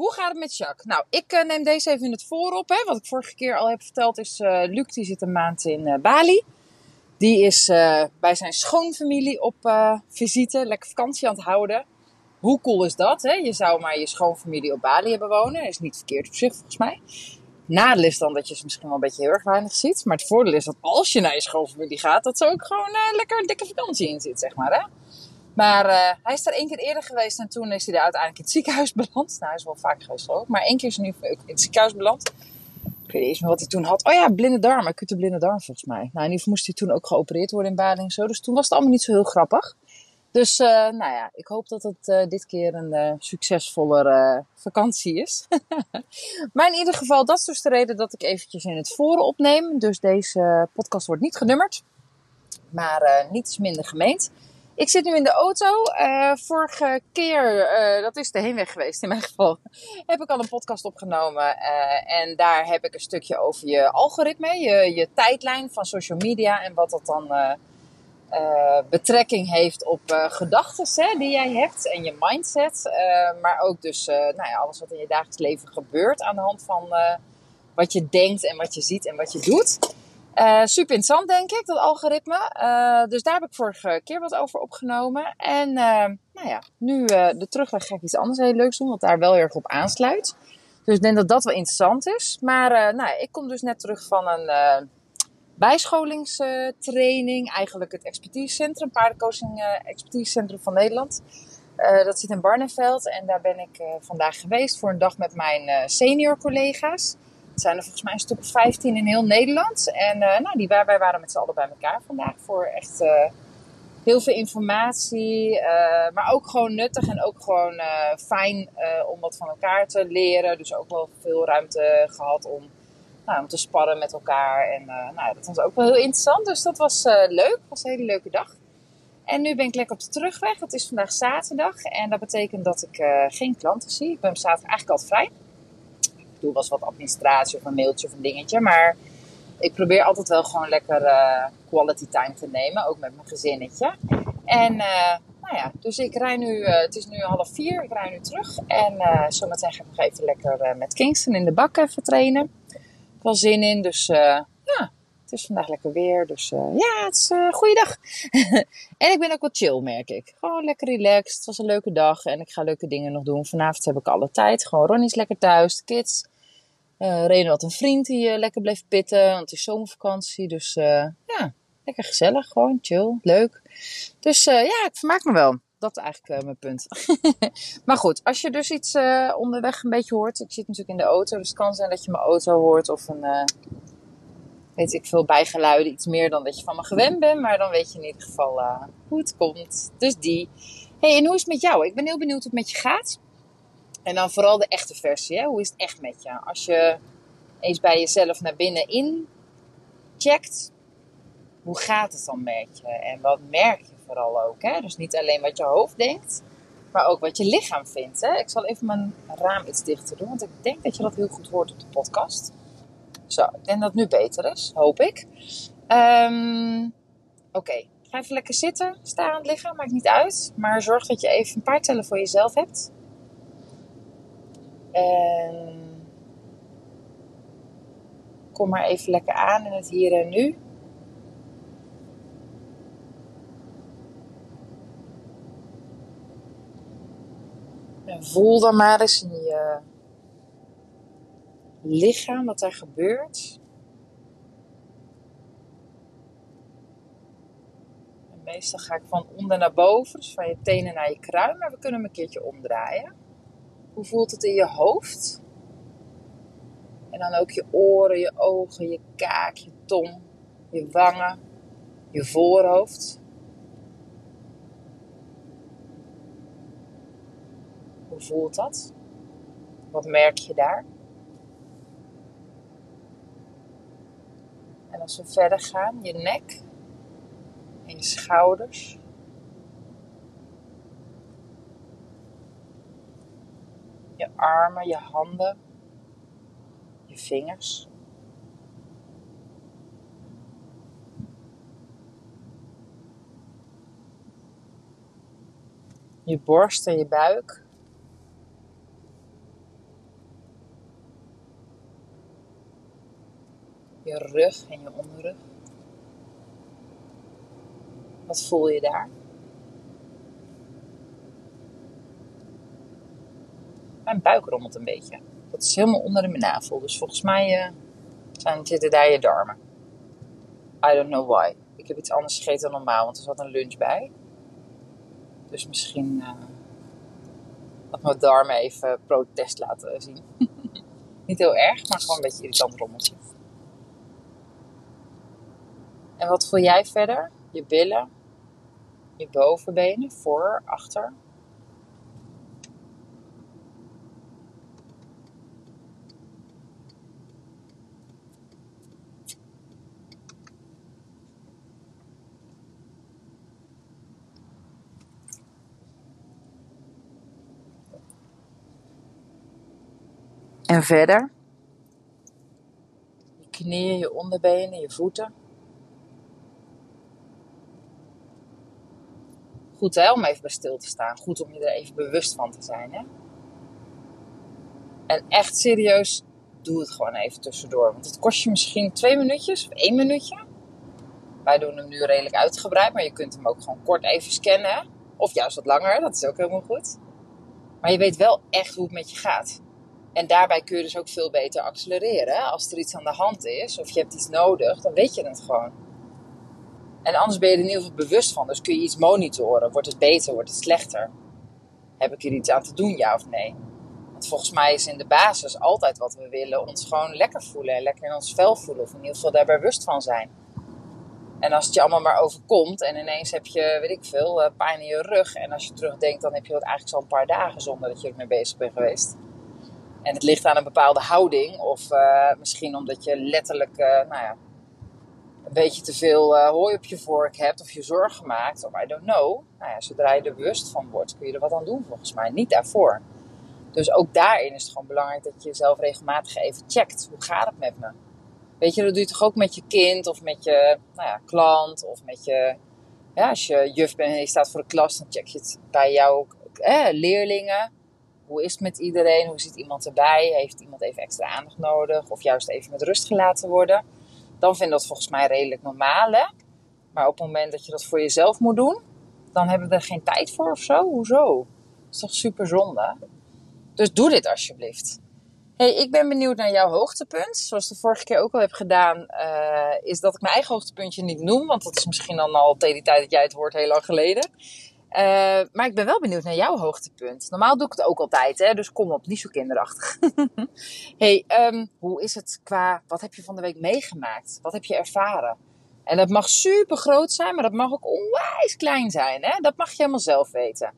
hoe gaat het met Jacques? Nou, ik uh, neem deze even in het voorop. Hè. Wat ik vorige keer al heb verteld is, uh, Luc die zit een maand in uh, Bali. Die is bij zijn schoonfamilie op visite, lekker vakantie aan het houden. Hoe cool is dat? Hè? Je zou maar je schoonfamilie op Bali hebben wonen. is niet verkeerd op zich volgens mij. Nadeel is dan dat je ze misschien wel een beetje heel erg weinig ziet. Maar het voordeel is dat als je naar je schoonfamilie gaat, dat er ook gewoon lekker een dikke vakantie in zit, zeg maar. Hè? Maar uh, hij is daar één keer eerder geweest en toen is hij daar uiteindelijk in het ziekenhuis beland. Nou, hij is wel vaak geweest ook. Maar één keer is hij nu in het ziekenhuis beland. Ik weet niet eens meer wat hij toen had. Oh ja, blinde darm. Acute blinde darm volgens mij. Nou, in ieder geval moest hij toen ook geopereerd worden in Bali en zo. Dus toen was het allemaal niet zo heel grappig. Dus uh, nou ja, ik hoop dat het uh, dit keer een uh, succesvoller vakantie is. maar in ieder geval, dat is dus de reden dat ik eventjes in het voren opneem. Dus deze podcast wordt niet genummerd, maar niets minder gemeend. Ik zit nu in de auto. Uh, vorige keer, uh, dat is de heenweg geweest in mijn geval, heb ik al een podcast opgenomen. Uh, en daar heb ik een stukje over je algoritme, je, je tijdlijn van social media en wat dat dan betrekking heeft op gedachten die jij hebt en je mindset. maar ook dus nou ja, alles wat in je dagelijks leven gebeurt aan de hand van wat je denkt en wat je ziet en wat je doet. Uh, super interessant, denk ik, dat algoritme. Uh, dus daar heb ik vorige keer wat over opgenomen. En uh, nou ja, nu de terugweg ga ik iets anders heel leuks doen, wat daar wel erg op aansluit. Dus ik denk dat dat wel interessant is. Maar nou ik kom dus net terug van een bijscholingstraining. Eigenlijk het expertisecentrum, paardencoaching expertisecentrum van Nederland. dat zit in Barneveld en daar ben ik vandaag geweest voor een dag met mijn senior collega's. Het zijn er volgens mij een stuk of 15 in heel Nederland. En uh, nou, die, wij waren met z'n allen bij elkaar vandaag voor echt uh, heel veel informatie. Uh, maar ook gewoon nuttig en ook gewoon fijn om wat van elkaar te leren. Dus ook wel veel ruimte gehad om, nou, om te sparren met elkaar. En nou, dat was ook wel heel interessant. Dus dat was leuk. Het was een hele leuke dag. En nu ben ik lekker op de terugweg. Het is vandaag zaterdag. En dat betekent dat ik geen klanten zie. Ik ben zaterdag eigenlijk altijd vrij doe was wat administratie of een mailtje of een dingetje. Maar ik probeer altijd wel gewoon lekker uh, quality time te nemen. Ook met mijn gezinnetje. En uh, nou ja, dus ik rij nu, uh, het is nu half vier, ik rij nu terug. En zometeen ga ik nog even lekker met Kingston in de bak even trainen. Wel zin in, dus ja, het is vandaag lekker weer. Dus ja, het is een goede dag. en ik ben ook wat chill, merk ik. Gewoon lekker relaxed. Het was een leuke dag en ik ga leuke dingen nog doen. Vanavond heb ik alle tijd. Gewoon Ronnie is lekker thuis, kids. Uh, Reno had een vriend die uh, lekker bleef pitten, want het is zomervakantie. Dus uh, ja, lekker gezellig, gewoon chill, leuk. Dus ja, ik vermaak me wel. Dat is eigenlijk mijn punt. maar goed, als je dus iets onderweg een beetje hoort. Ik zit natuurlijk in de auto, dus het kan zijn dat je mijn auto hoort of een, weet ik veel, bijgeluiden. Iets meer dan dat je van me gewend bent. Maar dan weet je in ieder geval hoe het komt. Dus die. hey, en hoe is het met jou? Ik ben heel benieuwd hoe het met je gaat. En dan vooral de echte versie. Hè? Hoe is het echt met je? Als je eens bij jezelf naar binnen in checkt, hoe gaat het dan met je? En wat merk je vooral ook? Hè? Dus niet alleen wat je hoofd denkt, maar ook wat je lichaam vindt. Hè? Ik zal even mijn raam iets dichter doen, want ik denk dat je dat heel goed hoort op de podcast. Zo, denk dat het nu beter is, hoop ik. Um, Oké, ga even lekker zitten, sta aan het liggen, maakt niet uit. Maar zorg dat je even een paar tellen voor jezelf hebt. En kom maar even lekker aan in het hier en nu. En voel dan maar eens in je lichaam wat er gebeurt. En meestal ga ik van onder naar boven, dus van je tenen naar je kruin, maar we kunnen hem een keertje omdraaien hoe voelt het in je hoofd? En dan ook je oren, je ogen, je kaak, je tong, je wangen, je voorhoofd. Hoe voelt dat? Wat merk je daar? En als we verder gaan, je nek en je schouders. Je armen, je handen, je vingers. Je borst en je buik. Je rug en je onderrug. Wat voel je daar? Mijn buik rommelt een beetje. Dat is helemaal onder mijn navel. Dus volgens mij uh, zijn, zitten daar je darmen. I don't know why. Ik heb iets anders gegeten dan normaal, want er zat een lunch bij. Dus misschien uh, dat mijn darmen even protest laten zien. Niet heel erg, maar gewoon een beetje irritant rommeltje. En wat voel jij verder? Je billen, je bovenbenen, voor, achter. En verder. Je knieën, je onderbenen, je voeten. Goed hè, om even bij stil te staan. Goed om je er even bewust van te zijn. Hè? En echt serieus, doe het gewoon even tussendoor. Want het kost je misschien twee minuutjes of één minuutje. Wij doen hem nu redelijk uitgebreid, maar je kunt hem ook gewoon kort even scannen. Of juist wat langer, dat is ook helemaal goed. Maar je weet wel echt hoe het met je gaat. En daarbij kun je dus ook veel beter accelereren. Als er iets aan de hand is of je hebt iets nodig, dan weet je het gewoon. En anders ben je er in ieder geval bewust van. Dus kun je iets monitoren. Wordt het beter? Wordt het slechter? Heb ik hier iets aan te doen, ja of nee? Want volgens mij is in de basis altijd wat we willen ons gewoon lekker voelen. En lekker in ons vel voelen. Of in ieder geval daar bewust van zijn. En als het je allemaal maar overkomt en ineens heb je, weet ik veel, eh, pijn in je rug. En als je terugdenkt, dan heb je dat eigenlijk zo'n paar dagen zonder dat je ermee bezig bent geweest. En het ligt aan een bepaalde houding. Of uh, misschien omdat je letterlijk, uh, nou ja, een beetje te veel uh, hooi op je vork hebt. Of je zorgen maakt. Of I don't know. Nou ja, zodra je er bewust van wordt, kun je er wat aan doen volgens mij. Niet daarvoor. Dus ook daarin is het gewoon belangrijk dat je jezelf regelmatig even checkt. Hoe gaat het met me? Weet je, dat doe je toch ook met je kind of met je nou ja, klant of met je... Ja, als je juf bent en je staat voor de klas, dan check je het bij jouw eh, leerlingen hoe is het met iedereen? Hoe zit iemand erbij? Heeft iemand even extra aandacht nodig? Of juist even met rust gelaten worden? Dan vind dat volgens mij redelijk normaal. Hè? Maar op het moment dat je dat voor jezelf moet doen, dan hebben we er geen tijd voor of zo. Hoezo? Dat is toch super zonde? Dus doe dit alsjeblieft. Hey, ik ben benieuwd naar jouw hoogtepunt. Zoals de vorige keer ook al heb gedaan, uh, is dat ik mijn eigen hoogtepuntje niet noem. Want dat is misschien dan al tegen die tijd dat jij het hoort heel lang geleden. Uh, maar ik ben wel benieuwd naar jouw hoogtepunt. Normaal doe ik het ook altijd, hè? dus kom op, niet zo kinderachtig. hey, um, hoe is het qua, wat heb je van de week meegemaakt? Wat heb je ervaren? En dat mag super groot zijn, maar dat mag ook onwijs klein zijn. Hè? Dat mag je helemaal zelf weten.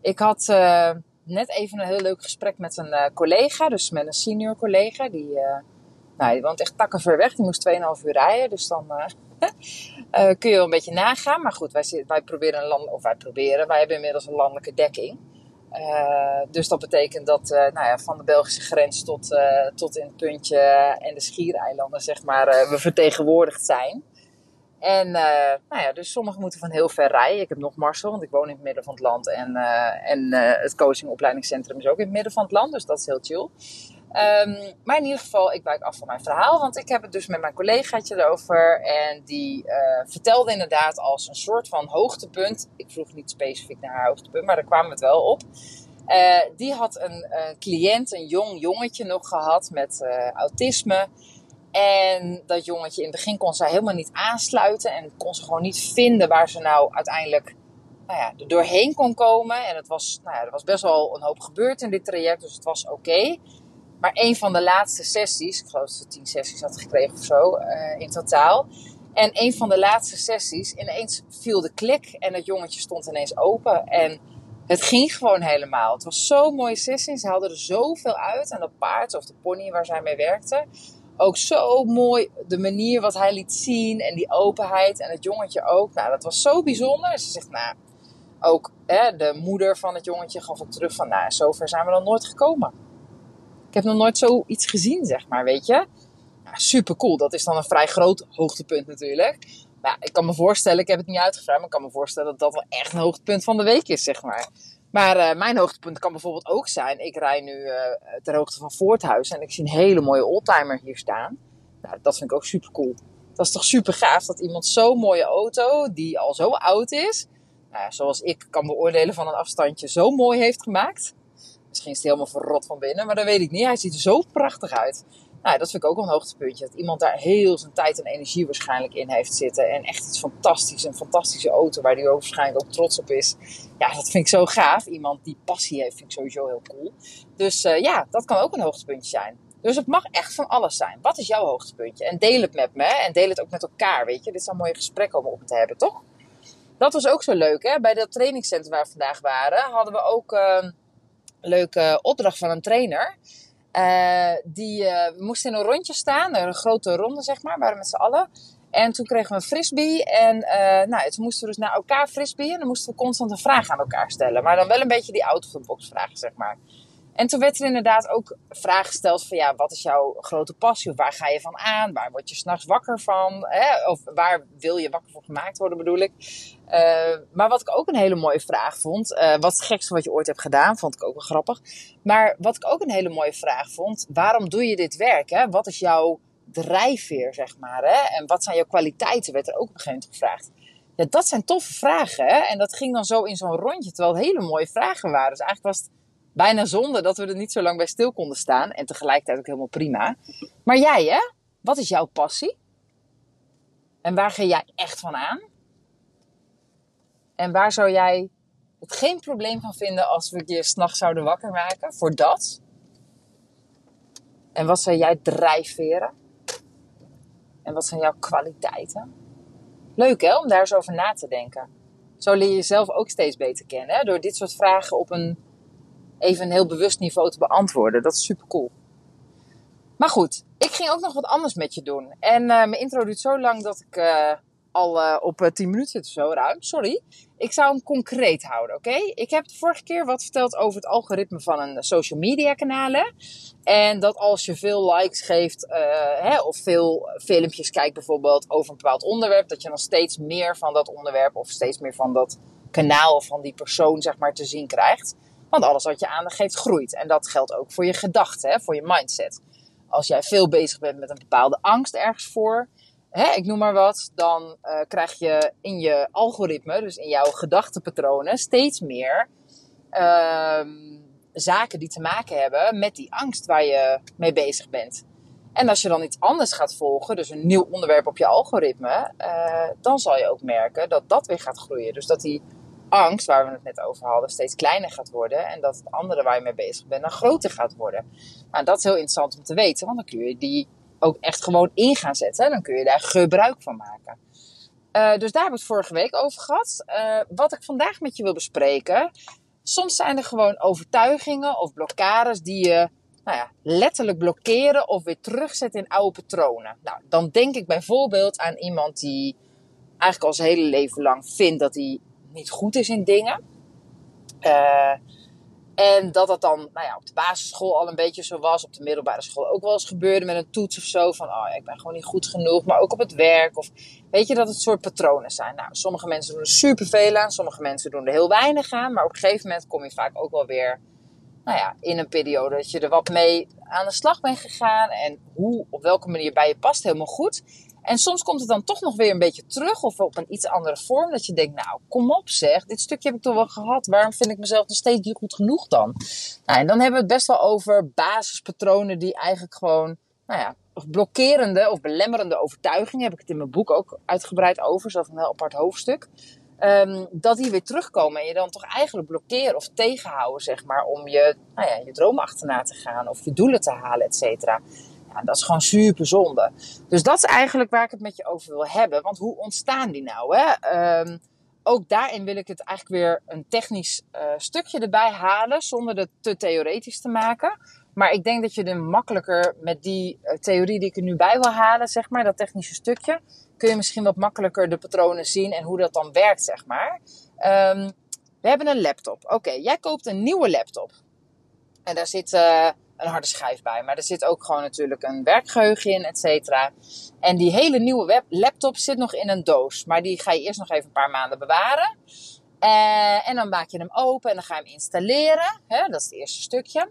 Ik had uh, net even een heel leuk gesprek met een uh, collega, dus met een senior collega. Die, nou, die woont echt takken ver weg, die moest 2,5 uur rijden. Dus dan uh, kun je wel een beetje nagaan. Maar goed, wij, wij proberen een land, of wij proberen, wij hebben inmiddels een landelijke dekking. Uh, dus dat betekent dat uh, nou ja, van de Belgische grens tot, tot in het puntje en de schiereilanden, zeg maar, we vertegenwoordigd zijn. En nou ja, dus sommigen moeten van heel ver rijden. Ik heb nog Marcel, want ik woon in het midden van het land. En, en het coachingopleidingscentrum is ook in het midden van het land, dus dat is heel chill. Um, maar in ieder geval, ik wijk af van mijn verhaal. Want ik heb het dus met mijn collegaatje erover. En die uh, vertelde inderdaad als een soort van hoogtepunt. Ik vroeg niet specifiek naar haar hoogtepunt, maar daar kwam het wel op. Uh, die had een, cliënt, een jong jongetje nog gehad met uh, autisme. En dat jongetje in het begin kon zij helemaal niet aansluiten. En kon ze gewoon niet vinden waar ze nou uiteindelijk nou ja, doorheen kon komen. En het was, nou ja, er was best wel een hoop gebeurd in dit traject, dus het was oké. Maar een van de laatste sessies, ik geloof dat ze tien sessies had gekregen of zo uh, in totaal. En een van de laatste sessies, ineens viel de klik en het jongetje stond ineens open. En het ging gewoon helemaal. Het was zo'n mooie sessie. Ze haalden er zoveel uit. En dat paard of de pony waar zij mee werkte, Ook zo mooi de manier wat hij liet zien en die openheid en het jongetje ook. Nou, dat was zo bijzonder. Ze zegt, nou, ook hè, de moeder van het jongetje gaf ook terug van, nou, zover zijn we dan nooit gekomen. Ik heb nog nooit zoiets gezien, zeg maar, weet je. Nou, super cool. Dat is dan een vrij groot hoogtepunt natuurlijk. Maar ik kan me voorstellen, ik heb het niet uitgevraagd, maar ik kan me voorstellen dat dat wel echt een hoogtepunt van de week is, zeg maar. Maar uh, mijn hoogtepunt kan bijvoorbeeld ook zijn, ik rij nu uh, ter hoogte van Voorthuis en ik zie een hele mooie oldtimer hier staan. Nou, dat vind ik ook super cool. Dat is toch super gaaf dat iemand zo'n mooie auto, die al zo oud is, nou zoals ik kan beoordelen van een afstandje, zo mooi heeft gemaakt. Misschien is hij helemaal verrot van binnen, maar dat weet ik niet. Hij ziet er zo prachtig uit. Nou, dat vind ik ook een hoogtepuntje. Dat iemand daar heel zijn tijd en energie waarschijnlijk in heeft zitten. En echt iets fantastisch. Een fantastische auto waar hij ook waarschijnlijk ook trots op is. Ja, dat vind ik zo gaaf. Iemand die passie heeft, vind ik sowieso heel cool. Dus uh, ja, dat kan ook een hoogtepuntje zijn. Dus het mag echt van alles zijn. Wat is jouw hoogtepuntje? En deel het met me. En deel het ook met elkaar, weet je. Dit is een mooie gesprek om op te hebben, toch? Dat was ook zo leuk, hè. Bij dat trainingscentrum waar we vandaag waren, hadden we ook een leuke opdracht van een trainer. Uh, die, uh, moesten in een rondje staan, een grote ronde zeg maar, waren met z'n allen. En toen kregen we een frisbee en uh, nou, toen moesten we dus naar elkaar frisbee en dan moesten we constant een vraag aan elkaar stellen. Maar dan wel een beetje die out-of-the-box vragen, zeg maar. En toen werd er inderdaad ook vraag gesteld van ja, wat is jouw grote passie? Of waar ga je van aan? Waar word je s'nachts wakker van? Hè? Of waar wil je wakker voor gemaakt worden bedoel ik? Uh, maar wat ik ook een hele mooie vraag vond, uh, wat het gekste wat je ooit hebt gedaan, vond ik ook wel grappig. Maar wat ik ook een hele mooie vraag vond, waarom doe je dit werk? Hè? Wat is jouw drijfveer, zeg maar? Hè? En wat zijn jouw kwaliteiten, werd er ook op een gegeven moment gevraagd. Ja, dat zijn toffe vragen. Hè? En dat ging dan zo in zo'n rondje, terwijl het hele mooie vragen waren. Dus eigenlijk was het bijna zonde dat we er niet zo lang bij stil konden staan. En tegelijkertijd ook helemaal prima. Maar jij, hè? Wat is jouw passie? En waar ga jij echt van aan? En waar zou jij het geen probleem van vinden als we je s'nachts zouden wakker maken voor dat? En wat zijn jij drijfveren? En wat zijn jouw kwaliteiten? Leuk hè, om daar eens over na te denken. Zo leer je jezelf ook steeds beter kennen. Hè? Door dit soort vragen op een even een heel bewust niveau te beantwoorden. Dat is super cool. Maar goed, ik ging ook nog wat anders met je doen. En uh, mijn intro duurt zo lang dat ik uh, al uh, op 10 minuten zit of zo ruim. Sorry. Ik zou hem concreet houden, oké? Ik heb de vorige keer wat verteld over het algoritme van een social media kanalen. En dat als je veel likes geeft hè, of veel filmpjes kijkt bijvoorbeeld over een bepaald onderwerp, dat je dan steeds meer van dat onderwerp of steeds meer van dat kanaal of van die persoon zeg maar te zien krijgt. Want alles wat je aandacht geeft groeit. En dat geldt ook voor je gedachten, voor je mindset. Als jij veel bezig bent met een bepaalde angst ergens voor, hè, ik noem maar wat, dan uh, krijg je in je algoritme, dus in jouw gedachtenpatronen, steeds meer uh, zaken die te maken hebben met die angst waar je mee bezig bent. En als je dan iets anders gaat volgen, dus een nieuw onderwerp op je algoritme, uh, dan zal je ook merken dat dat weer gaat groeien. Dus dat die angst, waar we het net over hadden, steeds kleiner gaat worden. En dat het andere waar je mee bezig bent dan groter gaat worden. Nou, dat is heel interessant om te weten, want dan kun je die ook echt gewoon in gaan zetten. Dan kun je daar gebruik van maken. Uh, dus daar hebben we het vorige week over gehad. Uh, wat ik vandaag met je wil bespreken. Soms zijn er gewoon overtuigingen of blokkades die je nou ja, letterlijk blokkeren of weer terugzetten in oude patronen. Nou, dan denk ik bijvoorbeeld aan iemand die eigenlijk al zijn hele leven lang vindt dat hij niet goed is in dingen. Uh, en dat dat dan nou ja, op de basisschool al een beetje zo was. Op de middelbare school ook wel eens gebeurde met een toets of zo. Van oh, ik ben gewoon niet goed genoeg. Maar ook op het werk. Of weet je dat het soort patronen zijn. Nou, sommige mensen doen er superveel aan. Sommige mensen doen er heel weinig aan. Maar op een gegeven moment kom je vaak ook wel weer nou ja, in een periode dat je er wat mee aan de slag bent gegaan. En hoe, op welke manier bij je past helemaal goed. En soms komt het dan toch nog weer een beetje terug of op een iets andere vorm. Dat je denkt, nou kom op zeg, dit stukje heb ik toch wel gehad. Waarom vind ik mezelf nog steeds niet goed genoeg dan? Nou, en dan hebben we het best wel over basispatronen die eigenlijk gewoon, nou ja, blokkerende of belemmerende overtuigingen. Heb ik het in mijn boek ook uitgebreid over, zelf een heel apart hoofdstuk. Um, dat die weer terugkomen en je dan toch eigenlijk blokkeren of tegenhouden, zeg maar, om je, nou ja, je droom achterna te gaan of je doelen te halen, et cetera. Dat is gewoon super zonde. Dus dat is eigenlijk waar ik het met je over wil hebben. Want hoe ontstaan die nou? Hè? Um, ook daarin wil ik het eigenlijk weer een technisch uh, stukje erbij halen, zonder het te theoretisch te maken. Maar ik denk dat je er makkelijker met die eh, theorie die ik er nu bij wil halen, zeg maar, dat technische stukje, kun je misschien wat makkelijker de patronen zien en hoe dat dan werkt, zeg maar. Ehm, we hebben een laptop. Oké, jij koopt een nieuwe laptop. En daar zit uh, een harde schijf bij. Maar er zit ook gewoon natuurlijk een werkgeheugen in, et cetera. En die hele nieuwe web laptop zit nog in een doos. Maar die ga je eerst nog even een paar maanden bewaren. Uh, en dan maak je hem open en dan ga je hem installeren. Hè? Dat is het eerste stukje.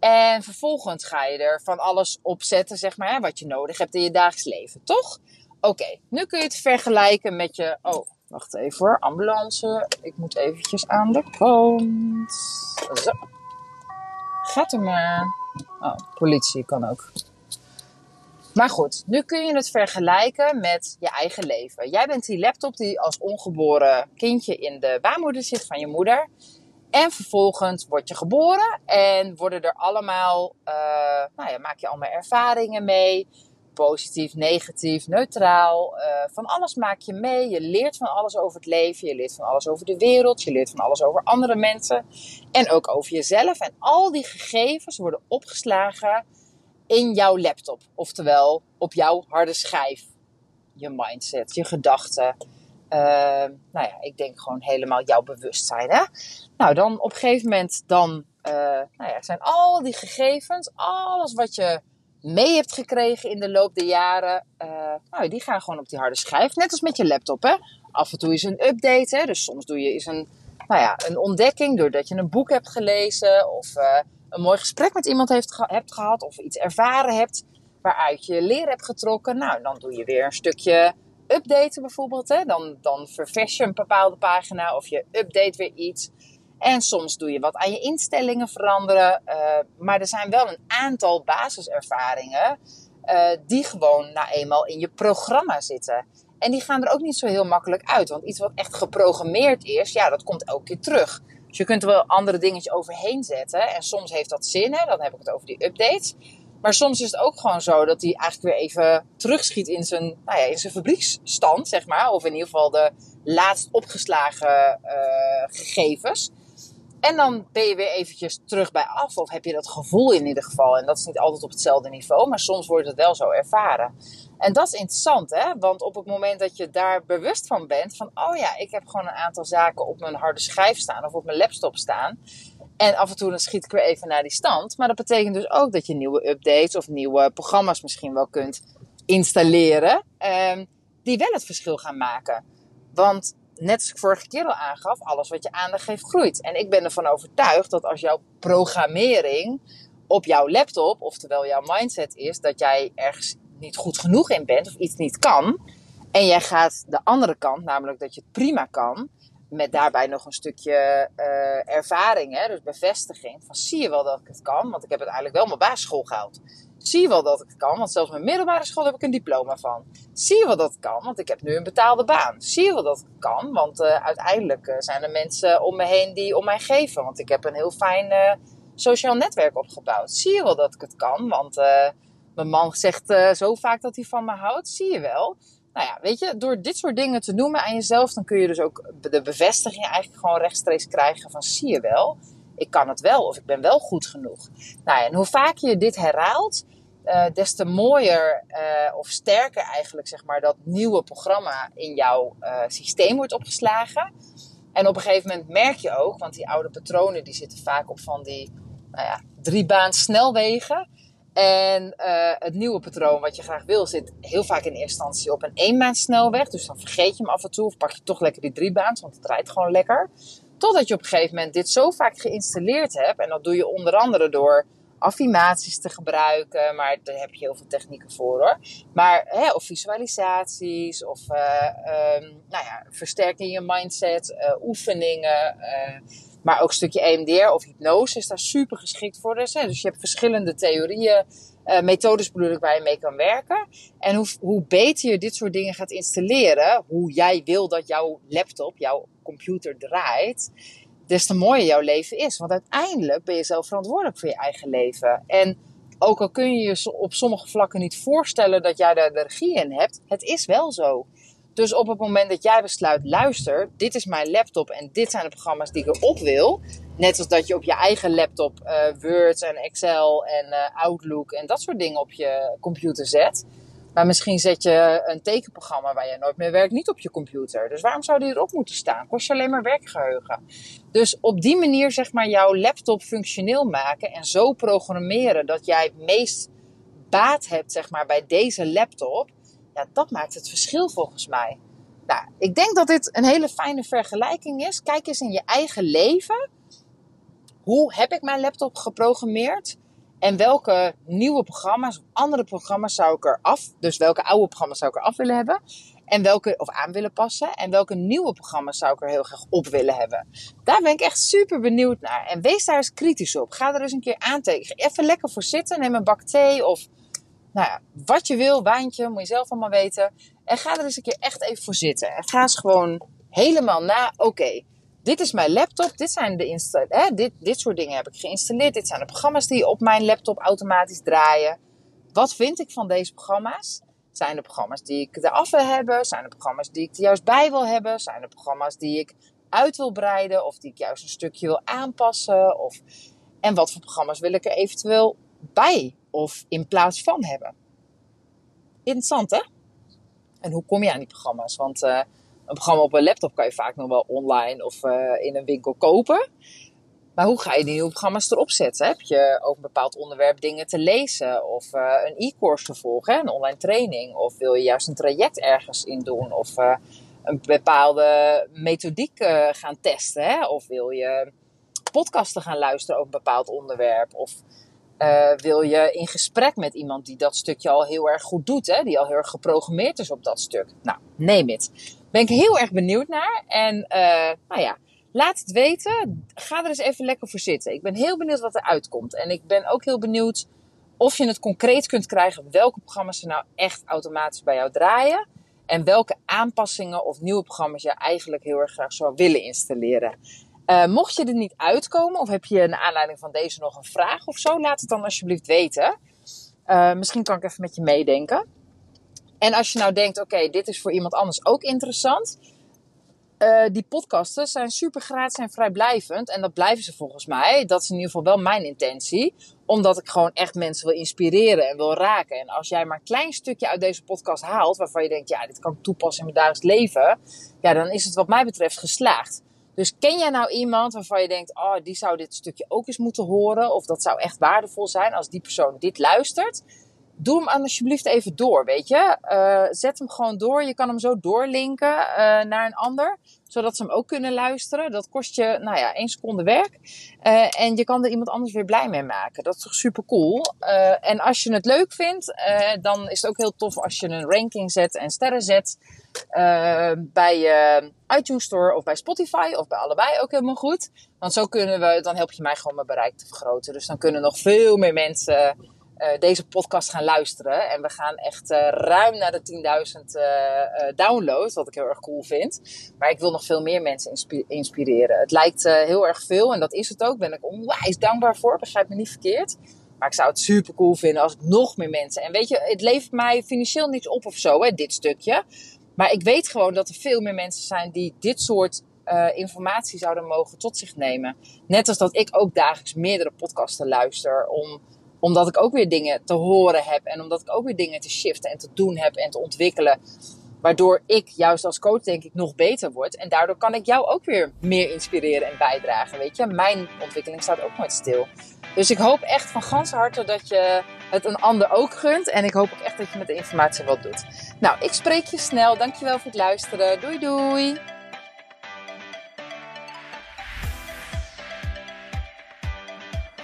En vervolgens ga je er van alles opzetten, zeg maar, wat je nodig hebt in je dagelijks leven, toch? Oké, nu kun je het vergelijken met je... Oh, wacht even hoor. Ambulance. Ik moet eventjes aan de kant. Zo. Gaat er maar. Oh, politie kan ook. Maar goed, nu kun je het vergelijken met je eigen leven. Jij bent die laptop die als ongeboren kindje in de baarmoeder zit van je moeder. En vervolgens word je geboren en worden er allemaal, uh, nou ja, maak je allemaal ervaringen mee. Positief, negatief, neutraal. Uh, van alles maak je mee. Je leert van alles over het leven. Je leert van alles over de wereld. Je leert van alles over andere mensen. En ook over jezelf. En al die gegevens worden opgeslagen in jouw laptop. Oftewel op jouw harde schijf. Je mindset, je gedachten. Uh, nou ja, ik denk gewoon helemaal jouw bewustzijn. Hè? Nou, dan op een gegeven moment dan, uh, nou ja, zijn al die gegevens, alles wat je mee hebt gekregen in de loop der jaren, uh, nou, die gaan gewoon op die harde schijf. Net als met je laptop, hè. Af en toe is een update, hè. Dus soms doe je eens een, nou ja, een ontdekking doordat je een boek hebt gelezen of uh, een mooi gesprek met iemand heeft hebt gehad of iets ervaren hebt waaruit je leer hebt getrokken. Nou, dan doe je weer een stukje updaten bijvoorbeeld. Hè? Dan, dan ververs je een bepaalde pagina of je update weer iets. En soms doe je wat aan je instellingen veranderen. Uh, maar er zijn wel een aantal basiservaringen uh, die gewoon nou eenmaal in je programma zitten. En die gaan er ook niet zo heel makkelijk uit. Want iets wat echt geprogrammeerd is, ja, dat komt elke keer terug. Dus je kunt er wel andere dingetjes overheen zetten. En soms heeft dat zin, hè? dan heb ik het over die updates. Maar soms is het ook gewoon zo dat hij eigenlijk weer even terugschiet in zijn, nou ja, in zijn fabrieksstand, zeg maar. Of in ieder geval de laatst opgeslagen uh, gegevens. En dan ben je weer eventjes terug bij af. Of heb je dat gevoel in ieder geval. En dat is niet altijd op hetzelfde niveau. Maar soms wordt het wel zo ervaren. En dat is interessant, hè? Want op het moment dat je daar bewust van bent. Van, oh ja, ik heb gewoon een aantal zaken op mijn harde schijf staan. Of op mijn laptop staan. En af en toe dan schiet ik weer even naar die stand. Maar dat betekent dus ook dat je nieuwe updates of nieuwe programma's misschien wel kunt installeren. Um, die wel het verschil gaan maken. Want net als ik vorige keer al aangaf, alles wat je aandacht geeft groeit. En ik ben ervan overtuigd dat als jouw programmering op jouw laptop, oftewel jouw mindset is, dat jij ergens niet goed genoeg in bent of iets niet kan. En jij gaat de andere kant, namelijk dat je het prima kan, met daarbij nog een stukje uh, ervaring, hè, dus bevestiging. Van zie je wel dat ik het kan, want ik heb uiteindelijk wel mijn basisschool gehaald. Zie je wel dat ik het kan, want zelfs mijn middelbare school heb ik een diploma van. Zie je wel dat het kan, want ik heb nu een betaalde baan. Zie je wel dat het kan, want uh, uiteindelijk uh, zijn er mensen om me heen die om mij geven. Want ik heb een heel fijn uh, sociaal netwerk opgebouwd. Zie je wel dat ik het kan, want mijn man zegt zo vaak dat hij van me houdt. Zie je wel. Nou ja, weet je, door dit soort dingen te noemen aan jezelf, dan kun je dus ook de bevestiging eigenlijk gewoon rechtstreeks krijgen van zie je wel ik kan het wel of ik ben wel goed genoeg. Nou ja, en hoe vaker je dit herhaalt, uh, des te mooier uh, of sterker eigenlijk zeg maar dat nieuwe programma in jouw uh, systeem wordt opgeslagen. En op een gegeven moment merk je ook, want die oude patronen die zitten vaak op van die nou ja, drie snelwegen. En het nieuwe patroon wat je graag wil zit heel vaak in eerste instantie op een eenbaan snelweg. Dus dan vergeet je hem af en toe of pak je toch lekker die driebaans, want het rijdt gewoon lekker. Totdat je op een gegeven moment dit zo vaak geïnstalleerd hebt. En dat doe je onder andere door affirmaties te gebruiken. Maar daar heb je heel veel technieken voor hoor. Maar, hè, of visualisaties. Of uh, um, nou ja, versterken je mindset. Uh, oefeningen. Uh, maar ook een stukje EMDR of hypnose is daar super geschikt voor. Dus, hè. dus je hebt verschillende theorieën. Methodes bedoel ik waar je mee kan werken. En hoe, hoe beter je dit soort dingen gaat installeren, hoe jij wil dat jouw laptop, jouw computer draait, des te mooier jouw leven is. Want uiteindelijk ben je zelf verantwoordelijk voor je eigen leven. En ook al kun je je op sommige vlakken niet voorstellen dat jij daar de regie in hebt, het is wel zo. Dus op het moment dat jij besluit, luister, dit is mijn laptop en dit zijn de programma's die ik erop wil. Net als dat je op je eigen laptop uh, Word en Excel en uh, Outlook en dat soort dingen op je computer zet. Maar misschien zet je een tekenprogramma waar je nooit meer werkt niet op je computer. Dus waarom zou die erop moeten staan? Kost je alleen maar werkgeheugen. Dus op die manier zeg maar jouw laptop functioneel maken en zo programmeren dat jij het meest baat hebt zeg maar bij deze laptop. Ja, dat maakt het verschil volgens mij. Nou, ik denk dat dit een hele fijne vergelijking is. Kijk eens in je eigen leven. Hoe heb ik mijn laptop geprogrammeerd? En welke nieuwe programma's of andere programma's zou ik er af, dus welke oude programma's zou ik er af willen hebben? En welke, of aan willen passen. En welke nieuwe programma's zou ik er heel graag op willen hebben? Daar ben ik echt super benieuwd naar. En wees daar eens kritisch op. Ga er eens een keer aantekenen. Even lekker voor zitten. Neem een bak thee of nou ja, wat je wil, wijntje, moet je zelf allemaal weten. En ga er eens een keer echt even voor zitten. En ga eens gewoon helemaal na. Oké, dit is mijn laptop. Dit zijn de hè, dit, dit soort dingen heb ik geïnstalleerd. Dit zijn de programma's die op mijn laptop automatisch draaien. Wat vind ik van deze programma's? Zijn de programma's die ik eraf wil hebben? Zijn de programma's die ik er juist bij wil hebben? Zijn de programma's die ik uit wil breiden? Of die ik juist een stukje wil aanpassen? Of... En wat voor programma's wil ik er eventueel bij of in plaats van hebben? Interessant hè? En hoe kom je aan die programma's? Want uh, een programma op een laptop kan je vaak nog wel online of uh, in een winkel kopen. Maar hoe ga je die nieuwe programma's erop zetten? Heb je over een bepaald onderwerp dingen te lezen? Of uh, een e-course te volgen, een online training? Of wil je juist een traject ergens in doen? Of uh, een bepaalde methodiek gaan testen? Hè? Of wil je podcasten gaan luisteren over een bepaald onderwerp? Of wil je in gesprek met iemand die dat stukje al heel erg goed doet? Hè? Die al heel erg geprogrammeerd is op dat stuk? Nou, neem het. Ben ik heel erg benieuwd naar. En uh, nou ja, laat het weten. Ga er eens even lekker voor zitten. Ik ben heel benieuwd wat er uitkomt. En ik ben ook heel benieuwd of je het concreet kunt krijgen welke programma's er nou echt automatisch bij jou draaien. En welke aanpassingen of nieuwe programma's je eigenlijk heel erg graag zou willen installeren. Uh, mocht je er niet uitkomen of heb je naar aanleiding van deze nog een vraag of zo, laat het dan alsjeblieft weten. Uh, misschien kan ik even met je meedenken. En als je nou denkt, oké, dit is voor iemand anders ook interessant. Uh, die podcasten zijn super gratis en vrijblijvend. En dat blijven ze volgens mij. Dat is in ieder geval wel mijn intentie. Omdat ik gewoon echt mensen wil inspireren en wil raken. En als jij maar een klein stukje uit deze podcast haalt. Waarvan je denkt, ja, dit kan ik toepassen in mijn dagelijks leven. Ja, dan is het wat mij betreft geslaagd. Dus ken jij nou iemand waarvan je denkt, oh, die zou dit stukje ook eens moeten horen. Of dat zou echt waardevol zijn als die persoon dit luistert doe hem alsjeblieft even door, weet je. Uh, zet hem gewoon door. Je kan hem zo doorlinken uh, naar een ander, zodat ze hem ook kunnen luisteren. Dat kost je, nou ja, één seconde werk. Uh, en je kan er iemand anders weer blij mee maken. Dat is toch super cool. en als je het leuk vindt, dan is het ook heel tof als je een ranking zet en sterren zet. bij iTunes Store of bij Spotify of bij allebei ook helemaal goed. Want zo kunnen we, dan help je mij gewoon mijn bereik te vergroten. Dus dan kunnen nog veel meer mensen uh, deze podcast gaan luisteren. En we gaan echt uh, ruim naar de 10.000 uh, downloads, wat ik heel erg cool vind. Maar ik wil nog veel meer mensen inspireren. Het lijkt heel erg veel en dat is het ook. Ben ik onwijs dankbaar voor, begrijp me niet verkeerd. Maar ik zou het super cool vinden als ik nog meer mensen. En weet je, het levert mij financieel niets op of zo, hè, dit stukje. Maar ik weet gewoon dat er veel meer mensen zijn die dit soort informatie zouden mogen tot zich nemen. Net als dat ik ook dagelijks meerdere podcasten luister om omdat ik ook weer dingen te horen heb en omdat ik ook weer dingen te shiften en te doen heb en te ontwikkelen. Waardoor ik juist als coach denk ik nog beter word. En daardoor kan ik jou ook weer meer inspireren en bijdragen. Weet je, mijn ontwikkeling staat ook nooit stil. Dus ik hoop echt van ganse harte dat je het een ander ook gunt. En ik hoop ook echt dat je met de informatie wat doet. Nou, ik spreek je snel. Dankjewel voor het luisteren. Doei doei.